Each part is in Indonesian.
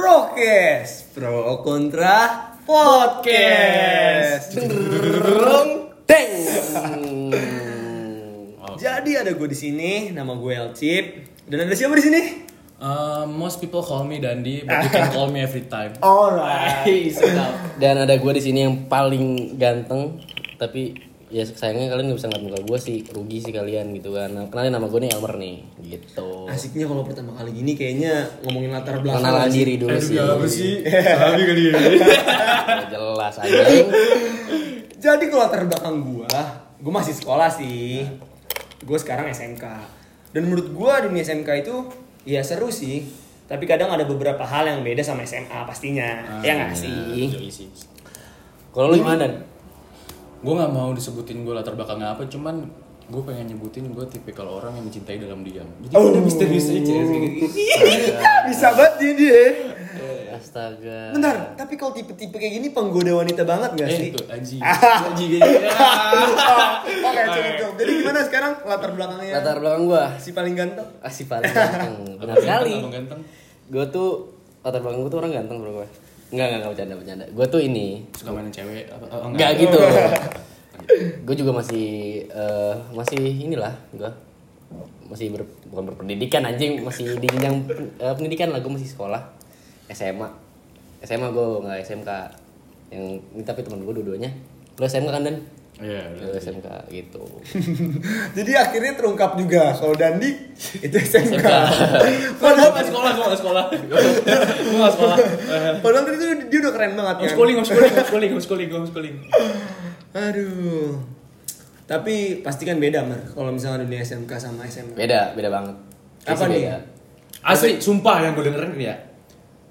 Prokes Pro Kontra Podcast Deng. Jadi ada gue di sini, nama gue Elcip Dan ada siapa di sini? Uh, most people call me Dandi, but you can call me every time. Alright Dan ada gue di sini yang paling ganteng, tapi ya sayangnya kalian gak bisa ngeliat muka gue sih, rugi sih kalian gitu kan. Kenalin nama gue nih Elmer nih, gitu. Asiknya kalau pertama kali gini kayaknya ngomongin latar belakang Kenalan nggak sih? diri dulu sih. sih? Sabi kali ya. Ya, jelas anjing. Jadi kalau latar belakang gue, gue masih sekolah sih Gue sekarang SMK Dan menurut gue dunia SMK itu ya seru sih Tapi kadang ada beberapa hal yang beda sama SMA pastinya Ya nggak sih? Yoi sih. Kalau lu gimana? Gue nggak mau disebutin gue latar belakangnya apa, cuman gue pengen nyebutin gue tipikal orang yang mencintai dalam diam. Jadi Oh. udah misterius aja gitu. Bisa banget dia dia Astaga. Bentar, tapi kalau tipe-tipe kayak gini penggoda wanita banget gak sih? Eh, tuh, aji. Aji kayaknya. Oke, cukup cukup. Jadi gimana sekarang latar belakangnya? Latar belakang gue, Si paling ganteng? asih paling ganteng. Benar sekali. Gue tuh latar belakang gue tuh orang ganteng bro gue. Enggak, enggak, enggak bercanda, bercanda. Gue tuh ini, Suka mainin cewek apa? Oh, Enggak. Gitu. gue juga masih eh, masih inilah gue masih ber, bukan berpendidikan anjing. Masih di jenjang eh, pendidikan lah gue masih sekolah. SMA SMA gue nggak SMK yang ini tapi teman gue dua-duanya. Lu SMK kan dan Iya. lu SMK gitu Jadi akhirnya terungkap juga kalau Dandi itu SMK. SMK. Padahal nggak sekolah, gue nggak sekolah. Gue nggak sekolah. padahal tadi tuh dia udah keren banget kan. Homeschooling, homeschooling, homeschooling, homeschooling, homeschooling. Aduh. Tapi pasti kan beda mer kalau misalnya dunia SMK sama SMA. beda beda banget Apa nih? beda. Asli, sumpah yang gue dengerin ya.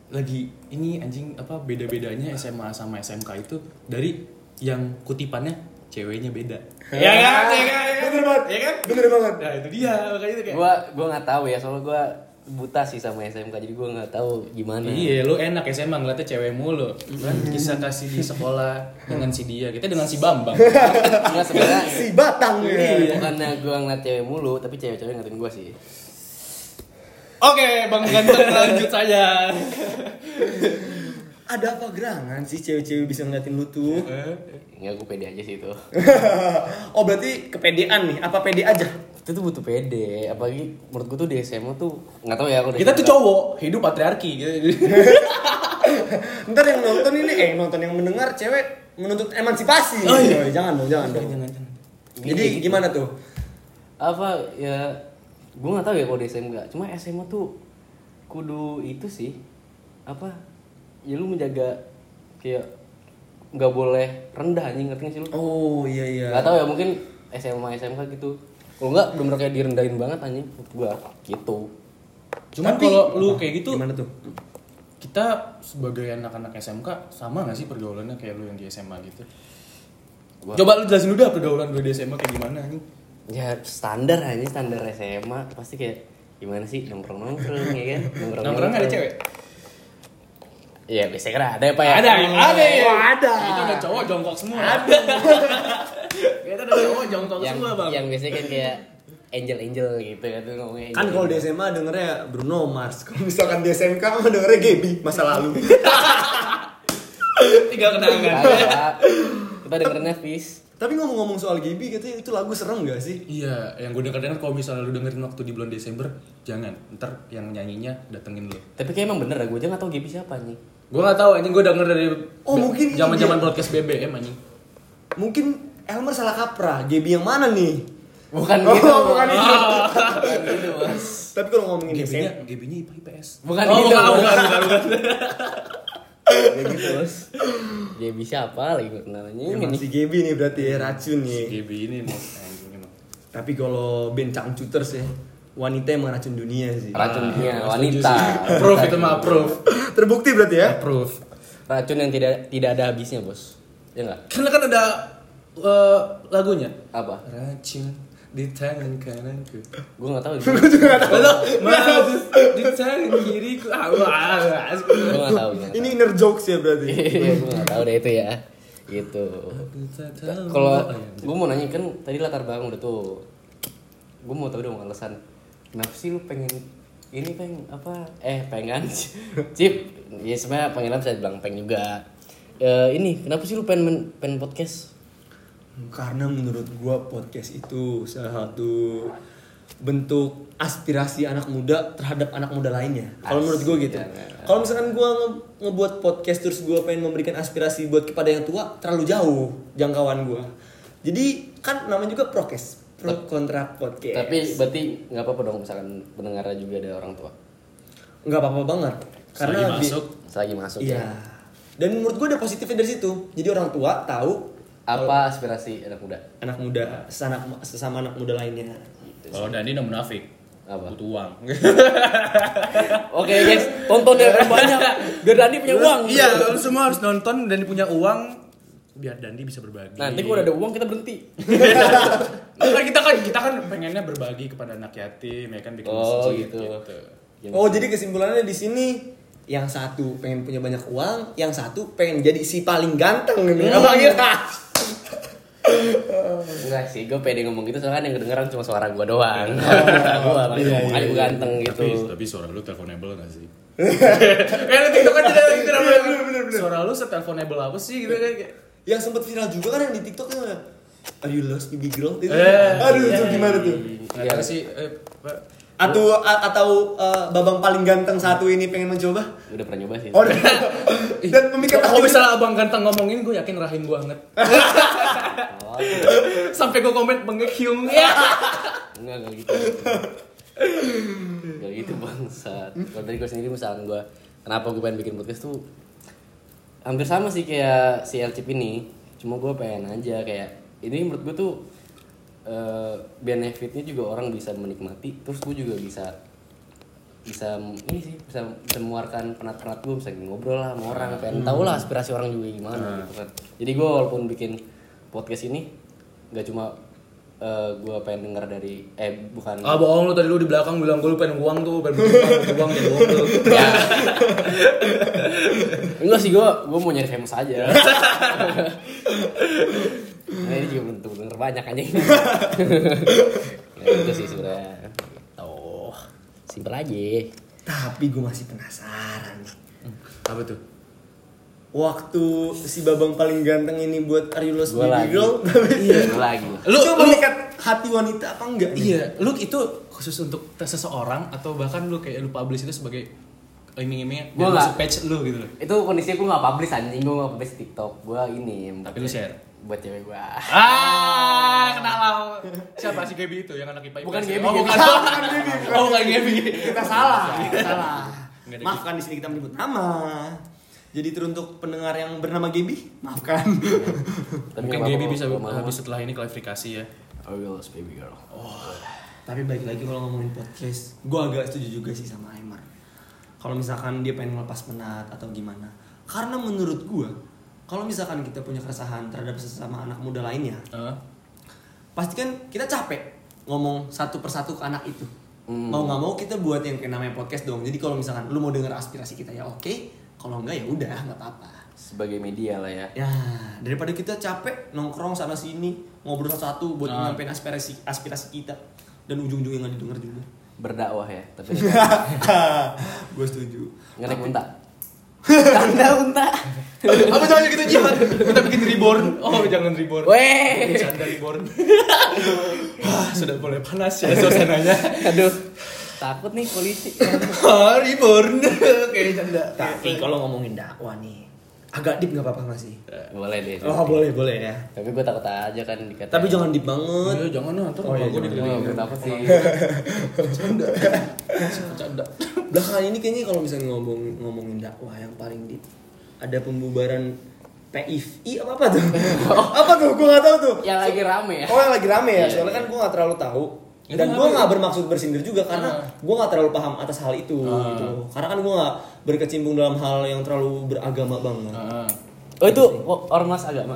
Lagi ini anjing apa beda-bedanya SMA sama SMK itu dari yang kutipannya ceweknya beda. Ya kan? Ya kan? Ya kan? Bener banget. Ya kan? Bener banget. Nah, itu dia makanya itu kayak. gue gue nggak tahu ya soalnya gue buta sih sama SMK jadi gue nggak tahu gimana Iya, lu enak SMA ngeliatnya cewek mulu. Kan kisah kasih di sekolah dengan si dia, kita dengan si Bambang. Nggak sebenarnya Si Batang ya. bukannya gue ngeliat cewek mulu tapi cewek-cewek ngeliatin gue sih Oke, Bang Ganteng lanjut saja. Ada apa gerangan sih cewek-cewek bisa ngeliatin lu tuh? Nggak gue pede aja sih itu oh berarti kepedean nih? Apa pede aja? itu tuh butuh pede apalagi menurut gue tuh di SMA tuh nggak tahu ya aku Kita tuh cowok, hidup patriarki. Ntar yang nonton ini, eh nonton yang mendengar cewek menuntut emansipasi. Oh, iya. Jangan dong, jangan dong. Jadi gimana tuh? apa ya gue nggak tahu ya kalau di SMA cuma SMA tuh kudu itu sih apa ya lu menjaga kayak nggak boleh rendah anjing ngerti nggak sih lu Oh iya iya. nggak tahu ya mungkin SMA SMK gitu kalau nggak belum kayak direndahin banget anjing menurut gua gitu Cuman kalau lu kayak gitu, Gimana tuh? kita sebagai anak-anak SMK sama gak sih pergaulannya kayak lu yang di SMA gitu? Gua- Coba lu jelasin dulu dah pergaulan lu di SMA kayak gimana nih? ya standar aja standar SMA pasti kayak gimana sih nongkrong nongkrong ya kan nongkrong Nongkrong ada cewek? Iya biasanya kan ada ya pak ya Ada, ada ya. Oh, ada. Itu ada cowok jongkok semua. Ada. Kita ada cowok jongkok yang semua, Bang. yang biasanya kan kayak angel angel gitu kan tuh ngomongnya Kan kalau di SMA dengernya Bruno Mars. Kalau misalkan di SMK mah dengernya Gaby masa lalu. Tiga kenangan. Kita dengernya Fish Tapi ngomong-ngomong soal Gaby katanya itu lagu serem gak sih? Iya, yang gue denger dengar kalau misalnya lu dengerin waktu di bulan Desember, jangan. Ntar yang nyanyinya datengin lu. tapi kayak emang bener ya gue aja nggak tahu Gaby siapa nih Gue gak tahu anjing gue denger dari Oh, mungkin zaman-zaman dia. podcast BBM anjing. Mungkin Elmer salah kaprah. Gaby yang mana nih? bukan Oh, gitu bukan itu. bukan gitu bos Tapi kalau ngomongin GB-nya, SMP, GB-nya IPA IPS. Bukan oh, gitu, bukan, bukan, bukan, bukan. Gitu bos Gaby siapa lagi gue kenalnya emang ini si Gaby nih berarti ya racun nih. GB ini nih. Tapi kalau band Cangcuters ya, wanita emang racun dunia sih. racun dunia Ah, wanita setuju sih. Approve itu mah approve. Terbukti berarti ya? Approve. racun yang tidak tidak ada habisnya bos ya nggak Karena kan ada eh, lagunya. apa Racun di tangan kananku. gue nggak tahu Lalu maju di tangan kiriku. Ah, gue tahu gua nggak Ini inner jokes ya berarti. Iya, gue gak tahu deh itu ya. Gitu. Kalau gue mau nanya kan tadi latar belakang udah tuh. Gue mau tahu dong alasan. Kenapa sih lu pengen ini pengen apa? Eh pengen Cip ya sebenarnya panggilan bisa dibilang peng juga. Eh, ini kenapa sih lu pengen men- pengen podcast? Karena menurut gua podcast itu salah satu bentuk aspirasi anak muda terhadap anak muda lainnya. Kalau menurut gua gitu. Ya, ya. Kalau misalkan gua nge- ngebuat podcast terus gua pengen memberikan aspirasi buat kepada yang tua, terlalu jauh jangkauan gua. Jadi kan namanya juga prokes, pro kontra podcast. Tapi berarti nggak apa-apa dong misalkan pendengarnya juga ada orang tua. nggak apa-apa banget. Karena Selagi di- masuk Selagi masuk Iya. ya. Dan menurut gua ada positifnya dari situ. Jadi orang tua tahu Apa aspirasi anak muda? anak muda sesama, sesama anak muda lainnya. Kalau Dani udah munafik. Apa? Butuh uang. Oke guys, tonton ya banyak. Biar Dani punya uang. Iya, semua harus nonton dan punya uang biar Dandi bisa berbagi. Nanti kalau udah ada uang kita berhenti. Enggak, kita kan kita kan pengennya berbagi kepada anak yatim ya kan bikin Oh, masjid gitu. Ya, Oh jadi kesimpulannya di sini yang satu pengen punya banyak uang, yang satu pengen jadi si paling ganteng nih. Apa gitu? Enggak sih, gue pede ngomong gitu soalnya kan yang kedengeran cuma suara gue doang. gue makanya ngomong aja gue ganteng gitu. Tapi, tapi suara lu teleponable gak sih? Kayak TikTok kan tidak tidak Suara lu seteleponable apa sih gitu kan kayak yang sempat viral juga kan yang di TikTok kan Are you lost baby girl? Itu. Eh, Aduh iya, itu gimana tuh? Nggak tahu sih eh. Atau a- atau eh, babang paling ganteng satu ini pengen mencoba? Udah pernah nyoba sih. Oh, dan memikat Kalau misalnya abang ganteng ngomongin, gue yakin rahim gue anget. Oh, Sampai gue komen mengekiung. Ya. enggak enggak gitu. Enggak gitu bangsat. Kalau dari gue sendiri misalkan gue kenapa gue pengen bikin podcast tuh hampir sama sih kayak si Elcip ini. Cuma gue pengen aja kayak ini menurut gue tuh eh, benefitnya juga orang bisa menikmati. Terus gue juga bisa bisa ini sih bisa, bisa penat-penat gue bisa ngobrol lah sama orang pengen tahu lah aspirasi orang juga gimana gitu kan jadi gue walaupun bikin podcast ini nggak cuma eh, gue pengen dengar dari eh bukan. Ah bohong lu tadi lu di belakang bilang gue lu pengen uang tuh, pengen uang, uang, jadi bohong lu. ya. Enggak sih gue gue mau nyari famous aja. Nah, ini juga belum tentu denger banyak anjing. Ya, itu sih sebenarnya tuh simpel aja. Tapi gue masih penasaran nih. Apa tuh? Waktu si babang paling ganteng ini buat Are you lost gue baby lagi girl? iya gue lagi Lu itu lu memikat hati wanita apa enggak? nih? Iya, lu itu khusus untuk seseorang atau bahkan lu kayak lu publish itu sebagai iming-imingnya nggak. masuk page lu gitu loh. itu kondisinya gue gak publish anjing gue gak publish tiktok gue ini Tapi lu share. buat cewek gue Ah, kenal Siapa sih Gaby itu yang anak IPA? Bukan? Gaby, Oh, Gaby. bukan. Oh, bukan Gaby. Kita salah, kita salah. Maafkan di sini kita menyebut nama. Jadi teruntuk pendengar yang bernama Gaby, maafkan. Tapi Mungkin Gaby bisa habis setelah ini klarifikasi ya. I will lose baby girl Tapi balik lagi kalau ngomongin podcast, gue agak setuju juga sih sama Aymar. Kalau misalkan dia pengen ngelepas penat atau gimana. Karena menurut gue, kalau misalkan kita punya keresahan terhadap sesama anak muda lainnya, Heeh. pasti kan kita capek ngomong satu persatu ke anak itu. Hmm. Mau nggak mau kita buat yang kayak namanya podcast dong. Jadi kalau misalkan lu mau denger aspirasi kita ya oke, kalau enggak ya udah nggak apa-apa. sebagai media lah ya Ya daripada kita capek nongkrong sana sini ngobrol satu-satu buat Ah. nyampein aspirasi aspirasi kita dan ujung-ujungnya nggak didengar juga. berdakwah ya tapi Gue setuju. nggak naik unta tanda unta Apa jangan kita jihad? Kita bikin reborn. Oh, jangan reborn. weh Bercanda reborn. Wah, sudah mulai panas ya suasananya. aduh takut nih polisi Ah, reborn. Kayak canda. Tapi kalau ngomongin dakwah nih agak deep nggak apa-apa nggak sih? boleh deh Oh boleh boleh ya. tapi gue takut aja kan dikata Tapi jangan deep banget. Oh, jangan lah, ntar Oh, iya, gue dikelilingi. gue takut sih Bercanda. Belakangan ini kayaknya kalau misalnya ngomong ngomongin dakwah yang paling deep ada pembubaran PIFI apa apa tuh? apa tuh? Gue nggak tahu tuh. yang lagi rame ya Oh yang lagi rame ya, Iya, soalnya iya. kan gue nggak terlalu tahu dan gue ya? nggak bermaksud bersindir juga karena Ah. gue nggak terlalu paham atas hal itu Ah. gitu. Karena kan gue nggak berkecimpung dalam hal yang terlalu beragama banget. Ah. oh itu ormas agama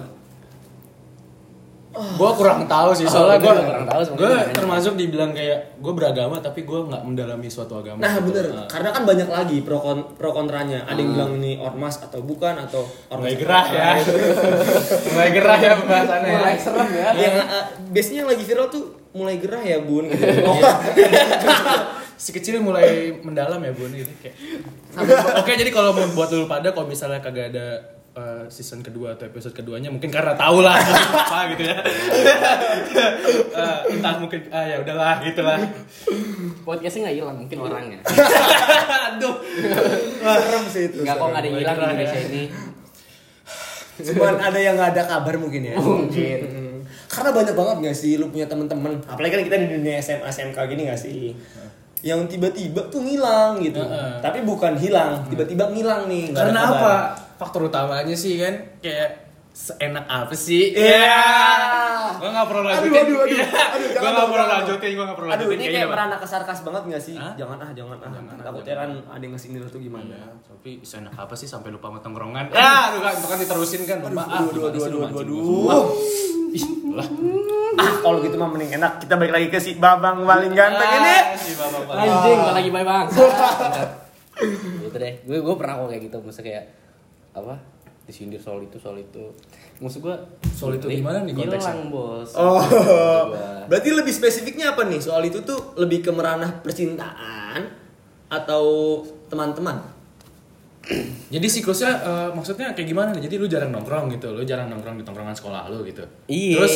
gue kurang tahu sih soalnya gua gue kurang tahu, gue termasuk dibilang kayak gue beragama tapi gue nggak mendalami suatu agama Nah gitu. bener, Ah. karena kan banyak lagi pro, kon- pro kontranya. Ada yang bilang ini ormas atau bukan atau ormas. mulai gerah ya mulai gerah ya pembahasannya ya. mulai serem ya Yang uh, biasanya yang lagi viral tuh mulai gerah ya bun. Gitu. Oh, si kecil mulai mendalam ya bun gitu kayak oke jadi kalau mau buat dulu pada kalau misalnya kagak ada eh, season kedua atau episode keduanya mungkin karena tahu lah apa gitu ya Eh, entah mungkin ah ya udahlah gitulah Podcastnya nggak hilang, mungkin orangnya. aduh Serem sih itu. Nggak kok nggak ada yang hilang di Indonesia ini. Cuman ada yang nggak ada kabar mungkin ya. Mungkin. Karena banyak banget nggak sih lu punya temen-temen. Apalagi kan kita di dunia SMA SMK gini nggak sih. Yang tiba-tiba tuh ngilang gitu. Heeh. Tapi bukan hilang, tiba-tiba ngilang nih. karena apa faktor utamanya sih kan kayak seenak apa sih Iya. Gua nggak perlu Aduh, lanjutin. aduh, aduh. Iya. Aduh, Gua jangan nggak dong, perlu lanjutin, gua nggak perlu Aduh lanjutin. ini Kayaknya kayak merana kesarkas banget gak sih? Hah? Jangan ah, jangan ah. Jangan, Takutnya kan ada yang ngesindir tuh gimana. Ya, tapi seenak apa sih sampai lupa sama tongkrongan? Ya, aduh kan, itu kan diterusin kan. Aduh, Mbak, ah, aduh, gimana aduh, aduh, aduh, aduh. Ah, kalau gitu mah mending enak kita balik lagi ke si Babang paling ganteng ini. Ah, si Babang Babang. Anjing, malah lagi bye bang. gitu deh. Gue gue pernah kok kayak gitu, maksudnya kayak apa? Disindir soal itu, soal itu. Maksud gue Soal itu gimana nih konteksnya? Hilang, Bos. Oh, Gua. berarti lebih spesifiknya apa nih soal itu tuh lebih ke meranah percintaan atau teman-teman? Jadi siklusnya eh, maksudnya kayak gimana nih? Jadi lu jarang nongkrong gitu, lu jarang nongkrong di tongkrongan sekolah lu gitu. Iya. Terus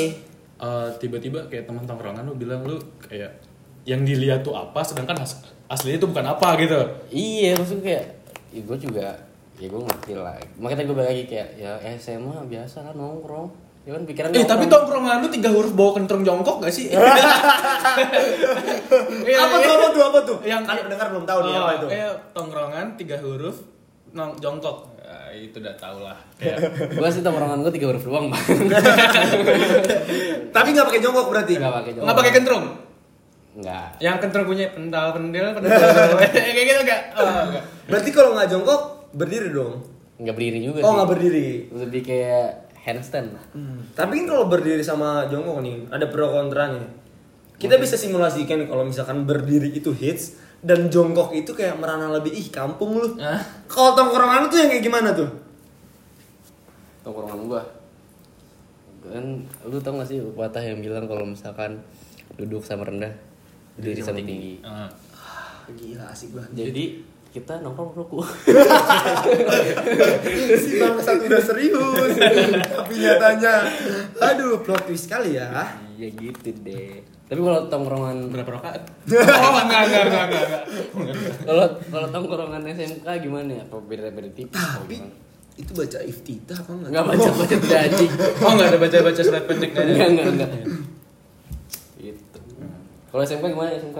eh, tiba-tiba kayak teman tongkrongan lu bilang lu kayak yang dilihat tuh apa, sedangkan as- aslinya itu bukan apa gitu. Iya, maksudnya kayak ya gue juga ya gue ngerti lah. Makanya gue balik lagi kayak ya SMA biasa kan nongkrong. Ya kan pikiran Eh tapi tongkrongan lu tiga huruf bawa kentrong jongkok gak sih? Iya, apa tuh apa tuh apa tuh? Yang kan pendengar belum tahu nih Oh, apa itu. Kayak tongkrongan tiga huruf nong jongkok. Ya, itu udah tau lah. Kayak Gue sih tongkrongan gue tiga huruf doang bang. Tapi nggak pakai jongkok berarti? Nggak pakai jongkok. nggak pakai kentrong. Enggak. Yang kentrong punya pental pendil pendil kayak gitu enggak? Oh, enggak. Berarti kalau nggak jongkok berdiri dong. Nggak berdiri juga Oh sih. nggak berdiri. Lebih kayak handstand. Tapi kan kalau berdiri sama jongkok nih ada pro kontranya. Kita bisa simulasikan kalau misalkan berdiri itu hits dan jongkok itu kayak merana lebih ih kampung lu. Hah? Kalau tongkrongan tuh yang kayak gimana tuh? Tongkrongan gua. Kan lu tau gak sih pepatah yang bilang kalau misalkan duduk sama rendah, berdiri sama tinggi. Ah. Gila asik banget. Jadi kita nongkrong roku. si bangsat udah serius. Tapi nyatanya aduh plot twist kali ya. Iya gitu deh. Tapi kalau tongkrongan Berapa rakaat? Oh, enggak, enggak, enggak, enggak, kalau kalau tongkrongan SMK gimana ya? Apa beda beda tipis? atau Tapi gimana? itu baca iftitah apa enggak? Enggak baca baca tidak anjing. Oh, enggak ada baca-baca surat pendek enggak. Enggak enggak enggak. Gitu. Kalau SMK gimana SMK?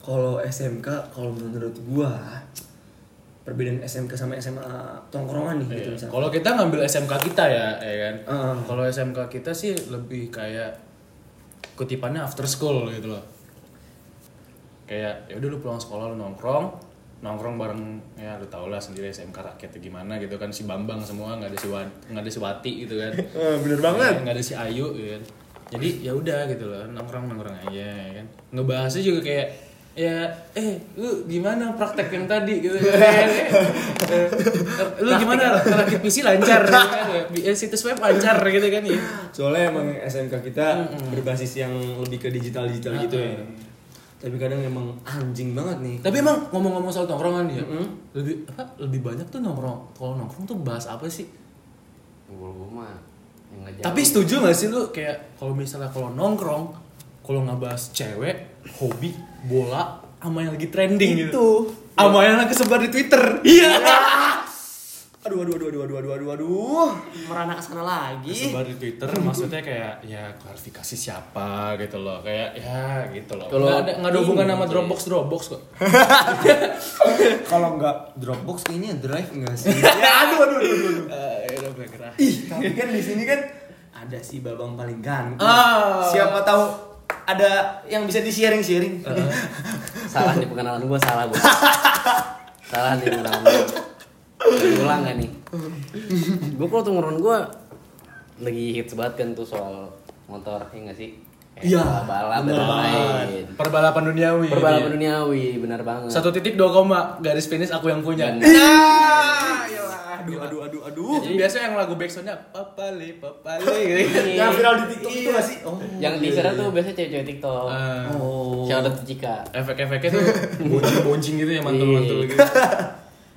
Kalau SMK kalau menurut gua perbedaan SMK sama SMA tongkrongan nih gitu Iya. misalnya. Kalau kita ngambil SMK kita ya, ya kan. Heeh. Kalau SMK kita sih lebih kayak kutipannya after school gitu loh. Kayak ya udah lu pulang sekolah lu nongkrong, nongkrong bareng ya lu tau lah sendiri SMK rakyatnya gimana gitu kan si Bambang semua nggak ada si Wan, nggak ada si Wati gitu kan. Bener banget. Ya, nggak ada si Ayu gitu kan. Jadi ya udah gitu loh nongkrong nongkrong aja ya kan. Ngebahasnya juga kayak ya eh lu gimana praktek yang tadi gitu. Kan Eh, lu gimana rakit PC lancar gitu kan Eh, situs web lancar gitu kan ya. Soalnya emang SMK kita berbasis yang lebih ke digital-digital gitu ya. Tapi kadang emang anjing banget nih. tapi emang ngomong-ngomong soal tongkrongan ya lebih apa lebih banyak tuh nongkrong kalau nongkrong tuh bahas apa sih? Gua mah yang ngajak. tapi setuju gak sih lu kayak kalau misalnya kalau nongkrong kalau nggak bahas cewek hobi bola sama yang lagi trending gitu Itu. sama yang lagi sebar di twitter iya Aduh aduh aduh aduh aduh aduh aduh aduh. Merana ke sana lagi. sebar di twitter maksudnya kayak ya klarifikasi siapa gitu loh kayak ya gitu loh Kalau nggak ada nggak ada hubungan sama dropbox dropbox kok Kalau nggak Dropbox kayaknya Drive enggak sih? ya aduh aduh aduh aduh. Eh, bergerak. Ih, tapi kan di sini kan ada si Babang paling ganteng. Ah. Siapa tahu ada yang bisa di-sharing-sharing. salah nih pengenalan gua salah gua. salah nih pengenalan gua. Ulang gak nih? Gua kalau tongkrongan gua lagi hits banget kan tuh soal motor, ya gak sih? Iya, balap bener dan banget. lain. Perbalapan duniawi. Perbalapan ya. duniawi, benar banget. Satu titik dua koma garis finish aku yang punya. Nah, iyalah. Aduh, aduh, aduh, aduh. Jadi biasa yang lagu backsoundnya papale papale gitu. Iya. Yang viral di TikTok itu gak sih? Oh. Yang teaser tuh biasanya cewek-cewek TikTok. Ah, Oh. Shout out to Cika. efek-efeknya tuh boncing-boncing gitu ya mantul-mantul Iya. gitu.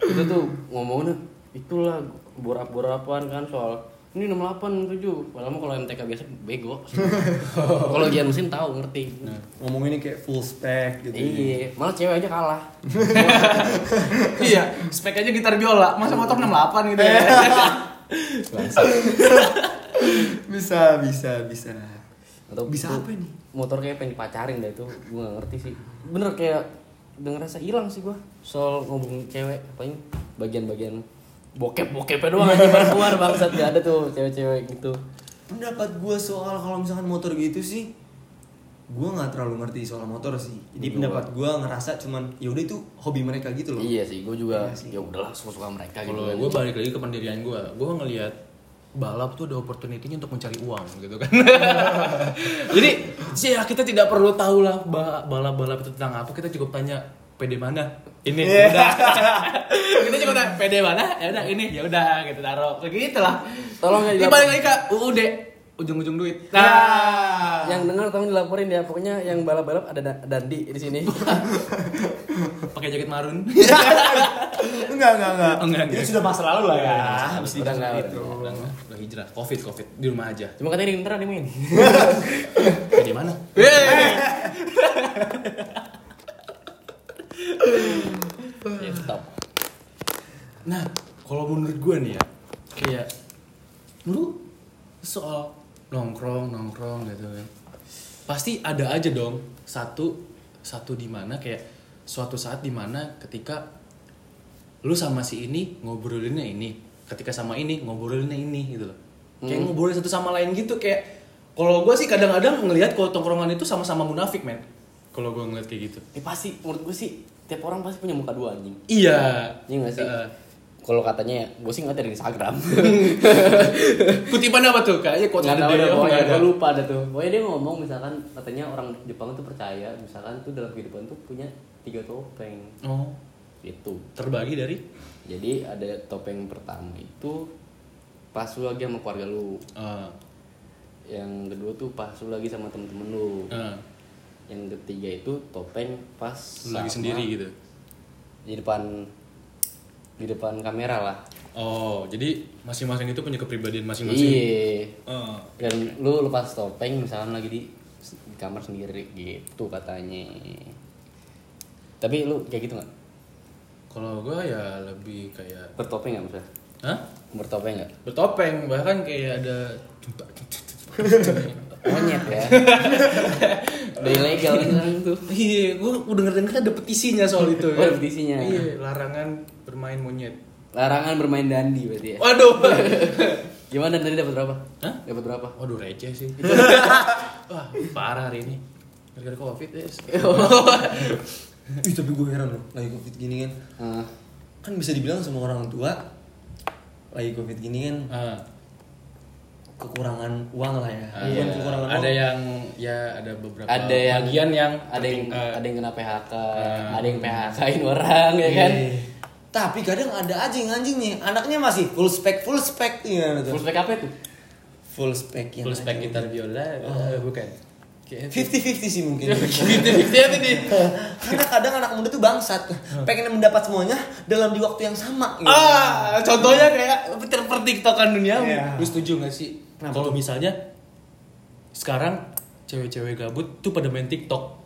itu tuh ngomongnya itulah borap-borapan kan soal ini 68 7 padahal mah kalau MTK biasa bego kalau gian mesin tahu ngerti Ngomong ini kayak full spec gitu. iya malah cewek aja kalah iya, spek aja gitar biola, masa motor 68 gitu ya. Bisa, bisa, bisa. atau Bisa apa ini? motor kayak pengen dipacarin dah itu gue gak ngerti sih bener kayak udah ngerasa hilang sih gua soal ngomongin cewek paling bagian-bagian bokep bokepnya doang aja baru keluar bangsat gak ada tuh cewek-cewek gitu Pendapat gue soal kalau misalkan motor gitu sih, gue nggak terlalu ngerti soal motor sih. Jadi Gua pendapat gue ngerasa cuman ya udah itu hobi mereka gitu loh. iya sih gue juga Iya ya udahlah suka-suka mereka gitu Kalau kan. gue balik lagi ke pendirian gue, gue ngelihat balap tuh ada opportunity-nya untuk mencari uang gitu kan. Jadi sih ya kita tidak perlu tahu lah ba- balap-balap itu tentang apa, kita cukup tanya PD mana? Ini ya udah. kita cukup tanya PD mana? Ya udah ini, ya udah gitu taruh. Begitu lah. Tolong ya Ini balik lagi ke UUD, ujung-ujung duit. Nah, yang dengar tolong dilaporin ya pokoknya yang balap-balap ada da- dandi di sini pakai jaket marun. enggak, enggak, enggak. Oh, enggak, Itu enggak. sudah masa lalu lah ya. Habis Udah enggak, itu. udah, udah, udah hijrah, covid covid di rumah aja. cuma katanya di Ntra nih main PD mana? Ya stop. Nah, kalau menurut gue nih ya, kayak lu soal nongkrong nongkrong gitu kan, pasti ada aja dong satu satu di mana kayak suatu saat di mana ketika lu sama si ini ngobrolinnya ini, ketika sama ini ngobrolinnya ini gitu loh, kayak ngobrolin satu sama lain gitu kayak kalau gue sih kadang-kadang ngelihat kalau tongkrongan itu sama-sama munafik men, kalau gue ngeliat kayak gitu. eh pasti menurut gue sih tiap orang pasti punya muka dua anjing. Iya. Iya gak sih? Eh, kalau katanya ya, gue sih ngeliat dari Instagram. Kutipan apa tuh? Kayaknya quotes nggak tahu day, dah oh, pokoknya gue lupa ada tuh. Pokoknya dia ngomong misalkan katanya orang Jepang tuh percaya misalkan tuh dalam kehidupan tuh punya tiga topeng. Oh, itu terbagi dari? Jadi ada topeng pertama itu pas lu lagi sama keluarga lu. Uh, yang kedua tuh pas lu lagi sama temen-temen lu. Uh, yang ketiga itu topeng pas lagi sama- sendiri gitu. di depan di depan kamera lah. Oh, jadi masing-masing itu punya kepribadian masing-masing. iya. Uh, dan lu lepas topeng misalkan lagi di, di kamar sendiri gitu katanya. Tapi lu kayak gitu nggak? Kalau gue ya lebih kayak, bertopeng nggak misalnya hah? bertopeng nggak? Bertopeng, bahkan kayak ada monyet ya udah ilegal kan sekarang tuh Iya, gue udah denger ada petisinya soal itu. Oh, ada petisinya. Iya, larangan bermain monyet. larangan bermain dandi berarti ya Waduh. gimana tadi dapat berapa Hah? dapat berapa Waduh receh sih. Wah, parah hari ini. Gara-gara covid yes. Ih, tapi gue heran loh, lagi covid gini kan. Ah, Kan bisa dibilang semua orang tua lagi covid gini kan Ah. Kekurangan uang lah ya. Bukan iya. kekurangan ada uang. yang ya ada beberapa ada yang bagian yang ada yang eh, ada yang kena PHK Ah. ada yang PHK-in orang ya kan Iya. Tapi kadang ada aja yang anjing nih, anaknya masih full spec, full spec iya tuh. full spek apa itu Full spec yang full spec gitar biola eh, bukan Kayak- 50-50 sih mungkin. Fifty-fifty apa nih? Karena kadang anak muda tuh bangsat, pengen mendapat semuanya dalam di waktu yang sama. gitu. Ah, contohnya kayak terpertiktokan dunia. Iya. Lu setuju gak sih? Kalau misalnya sekarang cewek-cewek gabut tuh pada main TikTok.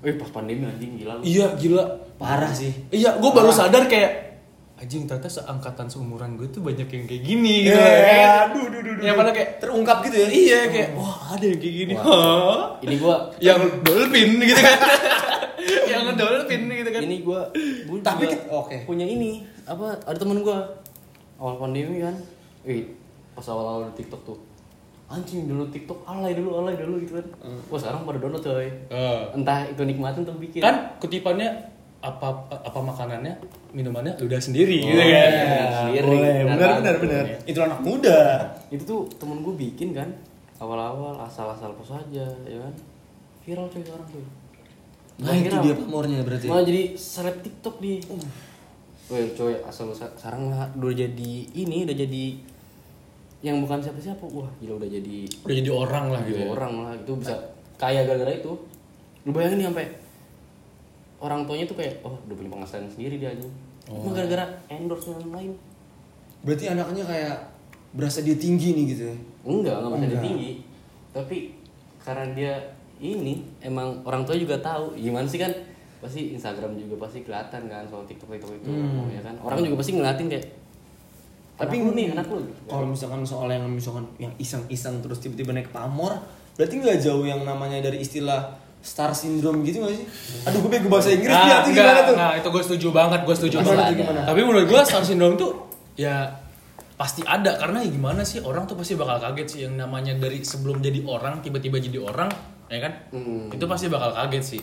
Wih pas pandemi anjing gila lu. Iya, gila. Parah sih. Iya, gue baru sadar kayak anjing ternyata seangkatan seumuran gue tuh banyak yang kayak gini gitu. Iya, Kayak- aduh, duh, duh, duh. Yang pada kayak Terungkap gitu ya. iya kayak wah ada yang kayak gini. Wah. Hah? Ini gua Yang dolphin gitu kan. yang dolphin gitu kan. ini gua Tapi oke. punya ini apa ada temen gua awal pandemi kan eh pas awal-awal di TikTok tuh anjing dulu TikTok alay dulu alay dulu gitu kan wah sekarang pada download coy Eh. entah itu nikmatin atau bikin kan kutipannya apa apa makanannya minumannya udah sendiri gitu Oh, kan iya. Sendiri. Boleh, Benar benar, banget. benar, benar. Itu anak muda. itu tuh temen gue bikin kan awal-awal asal-asal post aja ya kan viral coy sekarang tuh Nah itu dia pamornya berarti. malah jadi seleb tiktok dia Weh coy asal sekarang lah udah jadi ini udah jadi yang bukan siapa-siapa wah gila udah jadi Udah jadi orang lah gitu. ya. orang lah itu bisa kaya gara-gara itu lu bayangin nih sampai orang tuanya tuh kayak oh udah punya penghasilan sendiri dia aja Oh. cuma gara-gara endorse dan lain Berarti anaknya kayak berasa dia tinggi nih gitu ya. enggak enggak masih Enggak. tinggi tapi karena dia ini emang orang tua juga tahu gimana sih kan pasti Instagram juga pasti kelihatan kan soal TikTok TikTok itu Hmm. ya kan orang juga pasti ngeliatin kayak Tapi anak nih anak lu Kalau misalkan soal yang misalkan yang iseng-iseng terus tiba-tiba naik pamor, berarti nggak jauh yang namanya dari istilah star syndrome gitu nggak sih? Aduh gue bego bahasa Inggris Nah, dia tuh enggak, gimana tuh? Nah, itu gue setuju banget, gue setuju Gimana banget. tuh, gimana? Tapi menurut gue star syndrome tuh ya pasti ada karena ya gimana sih orang tuh pasti bakal kaget sih yang namanya dari sebelum jadi orang tiba-tiba jadi orang ya kan Hmm. itu pasti bakal kaget sih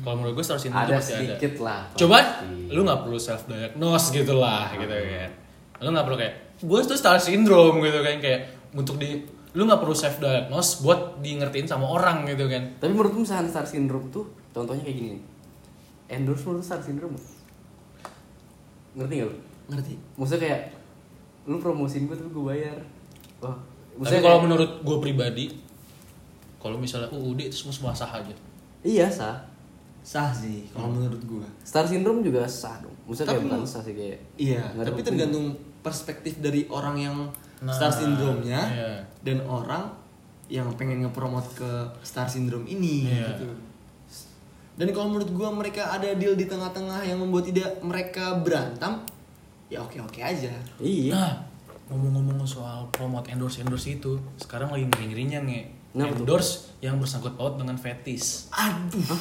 kalau menurut gue star syndrome ada tuh pasti ada sedikit lah Coba pasti. lu nggak perlu self diagnose gitu lah gitu kan. Lu nggak perlu kayak gue tuh star syndrome gitu kan kayak untuk di lu nggak perlu self diagnose buat di ngertiin sama orang gitu kan. tapi menurut misalnya star syndrome tuh contohnya kayak gini nih. endorse menurut star syndrome ngerti gak lu Ngerti? maksudnya kayak lu promosiin gue tapi gue bayar wah Tapi maksudnya kalau kayak- menurut gue pribadi kalau misalnya UUD itu semua semua sah aja. iya sah Sah sih kalau menurut gue. Star syndrome juga sah dong. Maksudnya kayak Tapi- bukan sah sih kayak. Iya, tapi tergantung perspektif dari orang yang Nah, star syndrome-nya iya. dan orang yang pengen ngepromot ke star syndrome ini Iya. gitu. Dan kalau menurut gua mereka ada deal di tengah-tengah yang membuat tidak mereka berantem, ya oke-oke aja. Iya. Nah, ngomong-ngomong soal promote endorse endorse itu, sekarang lagi ngeri-ngerinya nge tuh? endorse yang bersangkut paut dengan fetis. Aduh.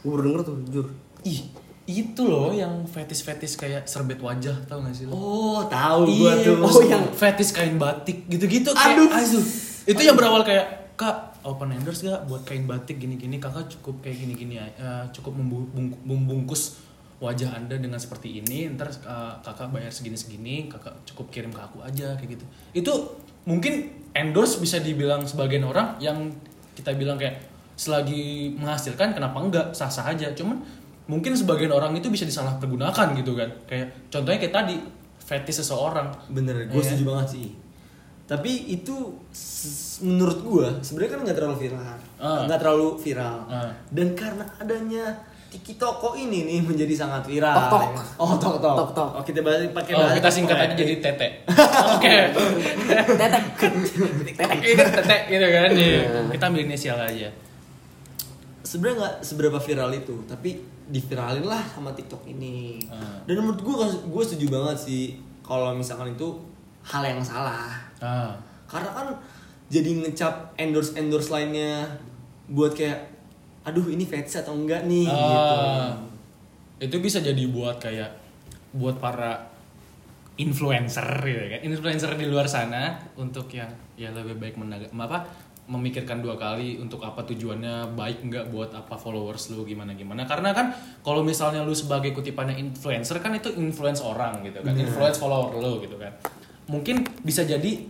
Gue baru denger tuh, jujur. Ih, itu loh yang fetis-fetis kayak serbet wajah, tau gak sih lo? Oh, tahu gua Iya, tuh. oh yang fetis kain batik gitu-gitu kayak Aduh. aduh. Itu yang berawal kayak kak open endorse gak buat kain batik gini-gini kakak cukup kayak gini-gini eh, cukup membu- bung- membungkus wajah anda dengan seperti ini ntar eh, kakak bayar segini-segini kakak cukup kirim ke aku aja kayak gitu itu mungkin endorse bisa dibilang sebagian orang yang kita bilang kayak selagi menghasilkan kenapa enggak sah-sah aja cuman mungkin sebagian orang itu bisa disalahpergunakan gitu kan kayak contohnya kayak tadi fetis seseorang Bener, gue Iya. setuju banget sih. Tapi itu menurut gua sebenarnya kan nggak terlalu viral, Ah. nggak terlalu viral. Ah. Dan karena adanya Tiki Toko ini nih menjadi sangat viral. Tok Tok. Oh tok tok. Tok Tok. Oh kita bahas pakai Oh, kita singkat aja jadi tete. Oke. Tetek. Tetek ini kan tete gitu kan. Iya. Kita ambil inisial aja. Sebenarnya nggak seberapa viral itu, tapi diviralin lah sama TikTok ini. Ah. Dan menurut gua gue setuju banget sih kalau misalkan itu hal yang salah. Ah. Karena kan jadi ngecap endorse endorse lainnya buat kayak aduh ini fetish atau enggak nih gitu. Ah. Itu bisa jadi buat kayak buat para influencer gitu kan. Influencer di luar sana untuk yang ya lebih baik menaga, apa memikirkan dua kali untuk apa tujuannya baik nggak buat apa followers lu gimana gimana karena kan kalau misalnya lu sebagai kutipannya influencer kan itu influence orang gitu kan. Influence follower lu gitu kan. Mungkin bisa jadi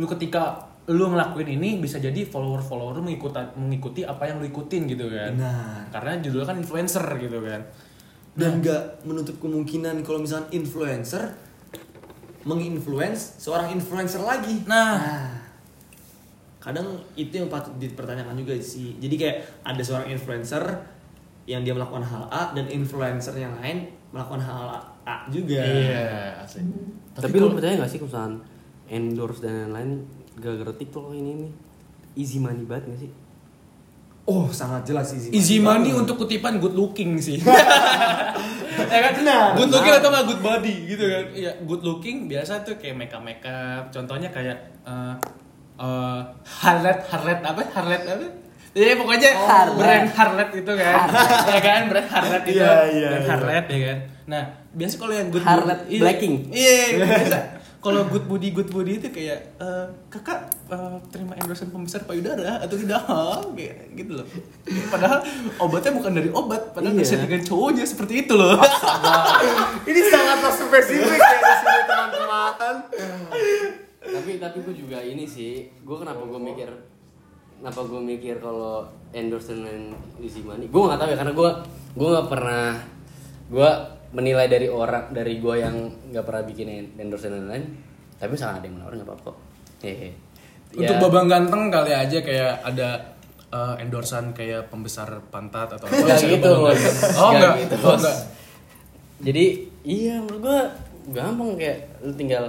lu ketika lu ngelakuin ini bisa jadi follower follower lu mengikuti mengikuti apa yang lu ikutin gitu kan. Benar. karena judulnya kan influencer gitu kan. Dan nggak menutup kemungkinan kalau misalkan influencer menginfluence seorang influencer lagi. Nah. Kadang itu yang patut dipertanyakan juga sih. Jadi kayak ada seorang influencer yang dia melakukan hal A dan influencer yang lain melakukan hal A juga. iya asik Tapi, lu percaya gak sih misalkan endorse dan lain-lain gara-gara TikTok ini nih easy money banget gak sih? Oh, sangat jelas sih. easy money untuk kutipan good looking sih ya kan Benar. good looking atau nggak good body gitu kan iya good looking biasa tuh kayak makeup makeup contohnya kayak eh eh, Harlet Harlet apa Harlet apa Iya pokoknya Harlet. brand Harlet itu kan, ya kan brand Harlet itu, Iya, iya, brand iya. Harlet ya kan. Nah biasa kalau yang good Harlet iya, Blacking. Iya, biasa. Kalau good body good body itu kayak eh, kakak eh, terima endorsement pembesar payudara atau tidak kayak gitu loh. Padahal obatnya bukan dari obat, padahal Iya. bisa dengan cowoknya seperti itu loh. Ini sangatlah spesifik ya di sini teman-teman. Tapi tapi gue juga ini sih gue kenapa gue mikir kenapa gue mikir kalau endorse dan easy money gue nggak tahu ya karena gue gue nggak pernah gue menilai dari orang dari gue yang nggak pernah bikin endorse dan lain-lain tapi misalnya ada yang menawarin nggak apa-apa kok hehe Untuk Ya, babang ganteng kali aja kayak ada eh, endorsan kayak pembesar pantat atau apa gitu, babang Bos. ganteng. Oh enggak. gitu, Oh, enggak. jadi iya menurut gue gampang kayak lu tinggal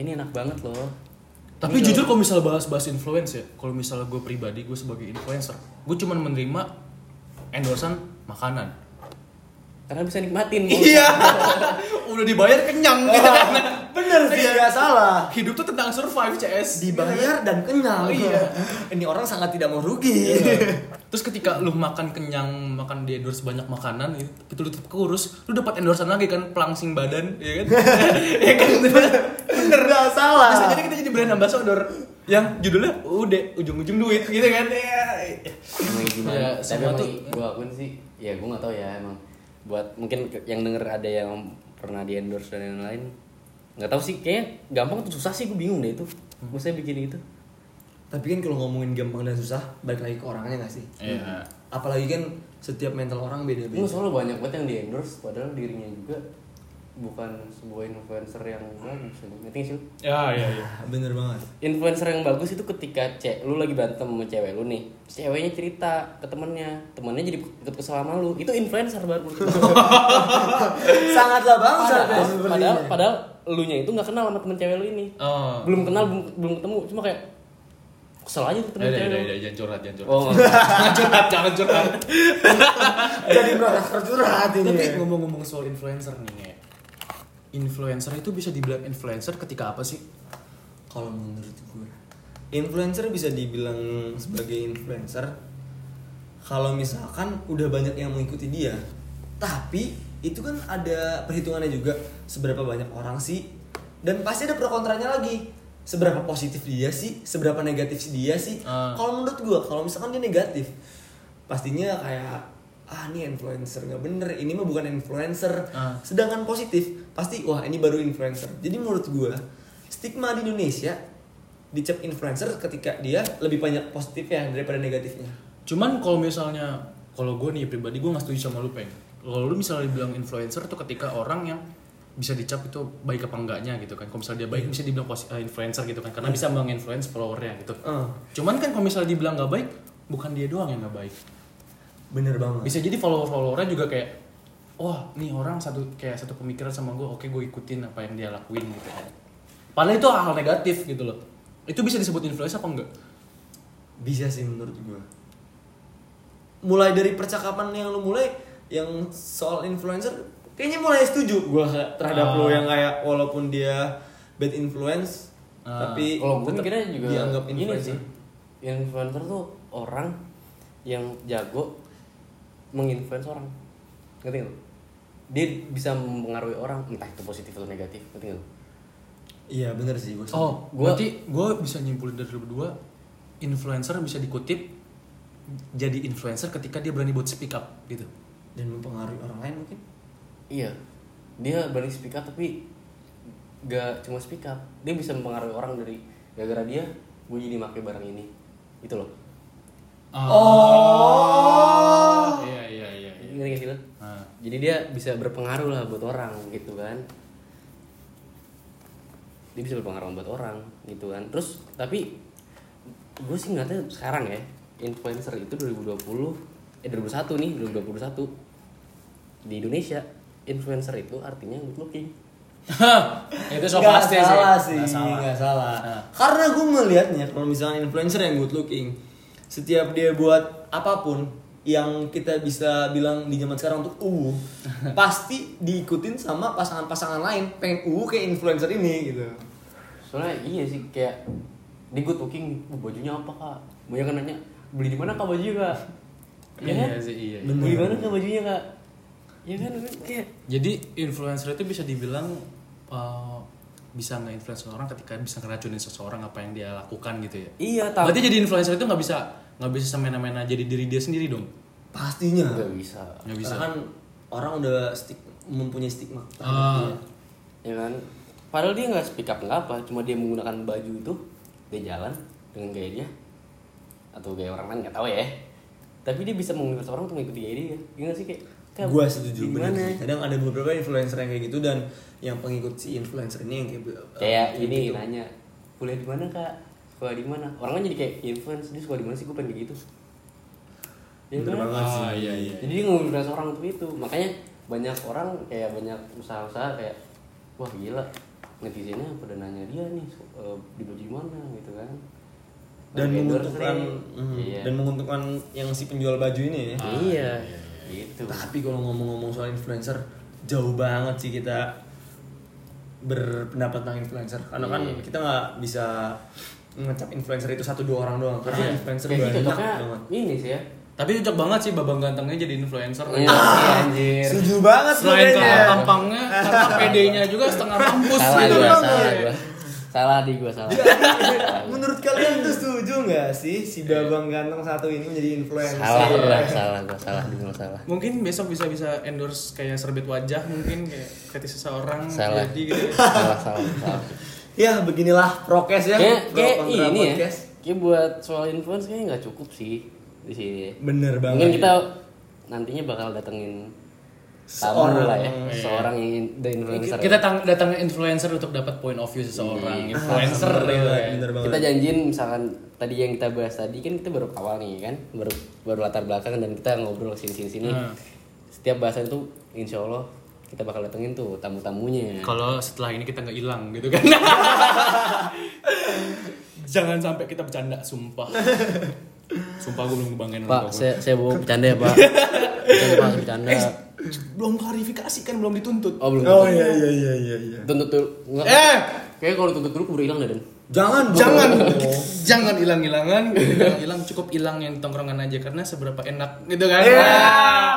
ini enak banget loh Tapi jujur kalau misalnya bahas-bahas influence ya, kalau misalnya gue pribadi, gue sebagai influencer, gue cuma menerima endorsan makanan. karena bisa nikmatin. Iya. Udah dibayar kenyang gitu kan. Bener sih, nggak salah. Hidup tuh tentang survive CS. Dibayar dan kenyang. Iya. Ini orang sangat tidak mau rugi. Terus ketika lu makan kenyang, makan di endorse banyak makanan gitu, itu lu tetap kurus, lu dapat endorsan lagi kan pelangsing badan, ya kan? ya kan? Bener nggak salah. Bisa jadi kita jadi brand ambassador yang judulnya udah ujung-ujung duit gitu kan. Ya. emang gimana Ya, tapi semua emang tuh- gue akuin sih ya gue nggak tahu ya emang buat mungkin yang denger ada yang pernah di endorse dan lain-lain nggak tahu sih kayaknya gampang tuh susah sih gue bingung deh itu maksudnya bikin itu Tapi kan kalau ngomongin gampang dan susah, balik lagi ke orangnya nggak sih? Iya. Apalagi kan setiap mental orang beda-beda. Soalnya banyak banget yang di endorse padahal dirinya juga bukan sebuah influencer yang bagus ngerti sih? Ya, ya, ya. Bener banget. influencer yang bagus itu ketika cek lu lagi berantem sama cewek lu nih ceweknya cerita ke temennya temennya jadi ikut kesel sama lu itu influencer baru. Sangatlah bangsa padahal, padahal padahal lu nya itu nggak kenal sama temen cewek lu ini Oh. belum kenal belum belum ketemu cuma kayak kesel aja tuh temen Udah, cewek lu udah, jangan curhat, jangan curhat. oh. Jangan curhat, jangan curhat. Jadi merasa tercurhat ini. Tapi ngomong-ngomong soal influencer nih, Nge. Influencer itu bisa dibilang influencer ketika apa sih? Kalau menurut gue, influencer bisa dibilang sebagai influencer kalau misalkan udah banyak yang mengikuti dia. Tapi itu kan ada perhitungannya juga seberapa banyak orang sih dan pasti ada pro kontranya lagi. Seberapa positif dia sih, seberapa negatif sih dia sih. Ah. Kalau menurut gue, kalau misalkan dia negatif, pastinya kayak ah ini influencer nggak bener, ini mah bukan influencer. Ah. Sedangkan positif, pasti wah ini baru influencer. Jadi menurut gua stigma di Indonesia dicap influencer ketika dia lebih banyak positifnya daripada negatifnya. Cuman kalau misalnya, kalau gue nih pribadi gue nggak setuju sama lu peng. Kalau lu misalnya dibilang influencer tuh ketika orang yang bisa dicap itu baik apa enggaknya gitu kan. Kalau misalnya dia baik bisa dibilang eh, influencer gitu kan, karena bisa menginfluence followernya gitu. Eh, Cuman kan kalau misalnya dibilang nggak baik, bukan dia doang yang nggak baik. bener banget. Bisa jadi follower-followernya juga kayak, wah nih orang satu kayak satu pemikiran sama gue, oke gue ikutin apa yang dia lakuin gitu kan. Padahal itu hal negatif gitu loh. Itu bisa disebut influencer apa enggak? Bisa sih menurut gua. Mulai dari percakapan yang lu mulai yang soal influencer kayaknya mulai setuju gua terhadap Ah. lo yang kayak walaupun dia bad influence Ah. tapi kalau gue mikirnya juga dianggap gini influencer. sih influencer tuh orang yang jago menginfluence orang ngerti lu? dia bisa mempengaruhi orang entah itu positif atau negatif ngerti lu? Iya bener sih gua. setuju. Oh, Gua- berarti gue bisa nyimpulin dari berdua, influencer bisa dikutip jadi influencer ketika dia berani buat speak up gitu. Dan mempengaruhi orang lain mungkin. iya dia berani speak up tapi gak cuma speak up dia bisa mempengaruhi orang dari gara-gara dia gue jadi pakai barang ini gitu loh Oh. Iya iya iya. iya. ngerti gak sih lo? Nah, jadi dia bisa berpengaruh lah buat orang gitu kan dia bisa berpengaruh buat orang gitu kan terus tapi gue sih ngeliatnya sekarang ya influencer itu 2020 eh 2021 nih 2021 di Indonesia influencer itu artinya good looking itu so Nggak pasti salah sih. sih, Nggak salah. salah. Nah. Karena gue melihatnya kalau misalnya influencer yang good looking, setiap dia buat apa pun yang kita bisa bilang di zaman sekarang untuk uh pasti diikutin sama pasangan-pasangan lain pengen uh kayak influencer ini gitu. soalnya iya sih kayak di good looking "Oh, bajunya apa kak banyak kan nanya beli di mana kak baju kak ya kan Iya sih iya. Bener. beli di mana kak bajunya kak ya kan kayak Jadi influencer itu bisa dibilang uh, bisa nge-influence orang ketika bisa ngeracunin seseorang apa yang dia lakukan gitu ya. iya tahu Berarti jadi influencer itu nggak bisa nggak bisa semena-mena jadi diri dia sendiri dong. Pastinya. nggak bisa Nggak bisa. Karena kan orang udah stik mempunyai stigma Ah. dia. ya kan padahal dia nggak speak up nggak apa cuma dia menggunakan baju itu dia jalan dengan gaya dia atau gaya orang lain nggak tahu ya tapi dia bisa menginfluence orang untuk mengikuti gaya dia gimana sih kayak, kayak Gua setuju sih. Kadang ada beberapa influencer yang kayak gitu dan yang pengikut si influencer ini yang kayak kayak eh, ini gitu. nanya kuliah di mana kak sekolah di mana orang kan jadi kayak influence dia sekolah di mana sih gue pengen kayak gitu Ya Bener kan? banget sih. Oh iya iya. jadi dia nginfluence orang untuk itu makanya banyak orang kayak banyak usaha-usaha kayak wah gila netizennya pada nanya dia nih eh, di baju mana gitu kan dan menguntungkan mm, iya dan menguntungkan yang si penjual baju ini ya. iya gitu Tapi kalau ngomong-ngomong soal influencer, jauh banget sih kita berpendapat tentang influencer. Karena kan Iya. kita nggak bisa ngecap influencer itu satu dua orang doang. Karena Iya. influencer Kayak banyak gitu, cocoknya banget. ini sih ya Tapi cocok banget sih babang gantengnya jadi influencer. iya sih anjir Setuju banget Selain karena tampangnya, karena PD-nya juga setengah mampus salah gitu. gua banget. salah gua salah di gua salah Menurut kalian tuh setuju nggak sih si babang ganteng satu ini menjadi influencer? salah gua salah gua salah di gua salah Mungkin besok bisa bisa endorse kayak serbet wajah mungkin kayak fetish seseorang Salah. jadi gitu. salah salah salah Ya beginilah prokes ya. kayak kayak ini ya kayak buat soal influence kayaknya nggak cukup sih di sini Bener banget. mungkin kita nantinya bakal datengin Seorang. lah ya Iya. seorang yang the influencer Kita tang- datangnya influencer untuk dapat point of view seseorang, influencer bener gitu ya. bener kita janjiin misalkan tadi yang kita bahas tadi kan kita baru awal nih kan baru baru latar belakang dan kita ngobrol sini sini sini Hmm. setiap bahasan tuh insya Allah kita bakal datengin tuh tamu tamunya Kalau setelah ini kita nggak hilang gitu kan. Jangan sampai kita bercanda, sumpah. Sumpah gue belum ngebanggain orang pak saya saya bawa bercanda ya pak pak bercanda Eh, belum klarifikasi kan belum dituntut. oh belum Oh iya iya iya iya. iya. tuntut dulu nggak Eh, kayak kalau tuntut dulu keburu hilang deh Dan. Jangan jangan bro. jangan hilang-hilangan, jangan hilang cukup hilang yang tongkrongan aja karena seberapa enak gitu kan. Iya. Wah.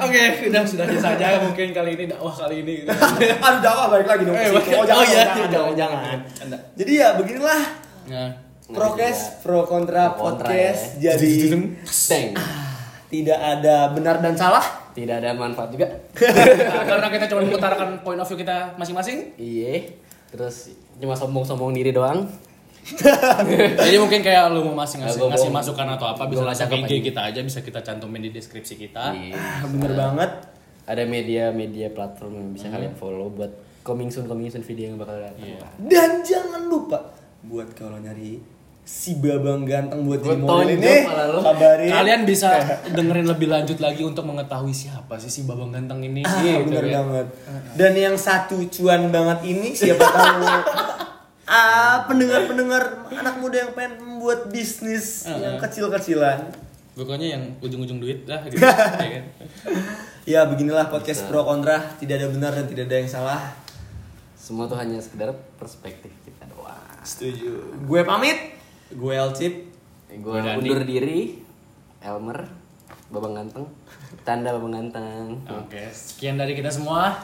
Oke, sudah sudah saja mungkin kali ini dakwah kali ini. Gitu. Aduh dakwah balik lagi dong. Eh, Oh jangan oh, iya, jangan, iya, jangan, jangan. Jadi ya beginilah Nah, prokes pro kontra Pro kontra, podcast. ya. Jadi Teng. Tidak ada benar dan salah. tidak ada manfaat juga Nah, karena kita cuma mengutarakan point of view kita masing-masing. iya terus cuma sombong-sombong diri doang Jadi mungkin kayak lu mau masih ngasih, ngasih masukan atau apa bisa lacak cakep IG kita aja bisa kita cantumin di deskripsi kita. Iya. Ah, bener banget. ada media-media platform yang bisa kalian follow buat coming soon coming soon video yang bakal datang Iya. Dan jangan lupa buat kalau nyari si babang ganteng buat jadi model ini kabarin. Kalian bisa dengerin lebih lanjut lagi untuk mengetahui siapa sih si Babang Ganteng ini. Ah, Gitu bener ya. banget. Dan yang satu cuan banget ini siapa tahu ah pendengar-pendengar anak muda yang pengen membuat bisnis yang kecil-kecilan. Pokoknya yang ujung-ujung duit lah gitu. ya kan? Ya beginilah podcast pro kontra, tidak ada benar dan tidak ada yang salah. semua tuh hanya sekedar perspektif kita doang Setuju. Gue pamit. Gue Elcip. gue undur diri. Elmer babang ganteng. Tanda babang ganteng. Oke, sekian dari kita semua.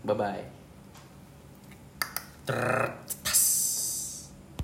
bye bye Ter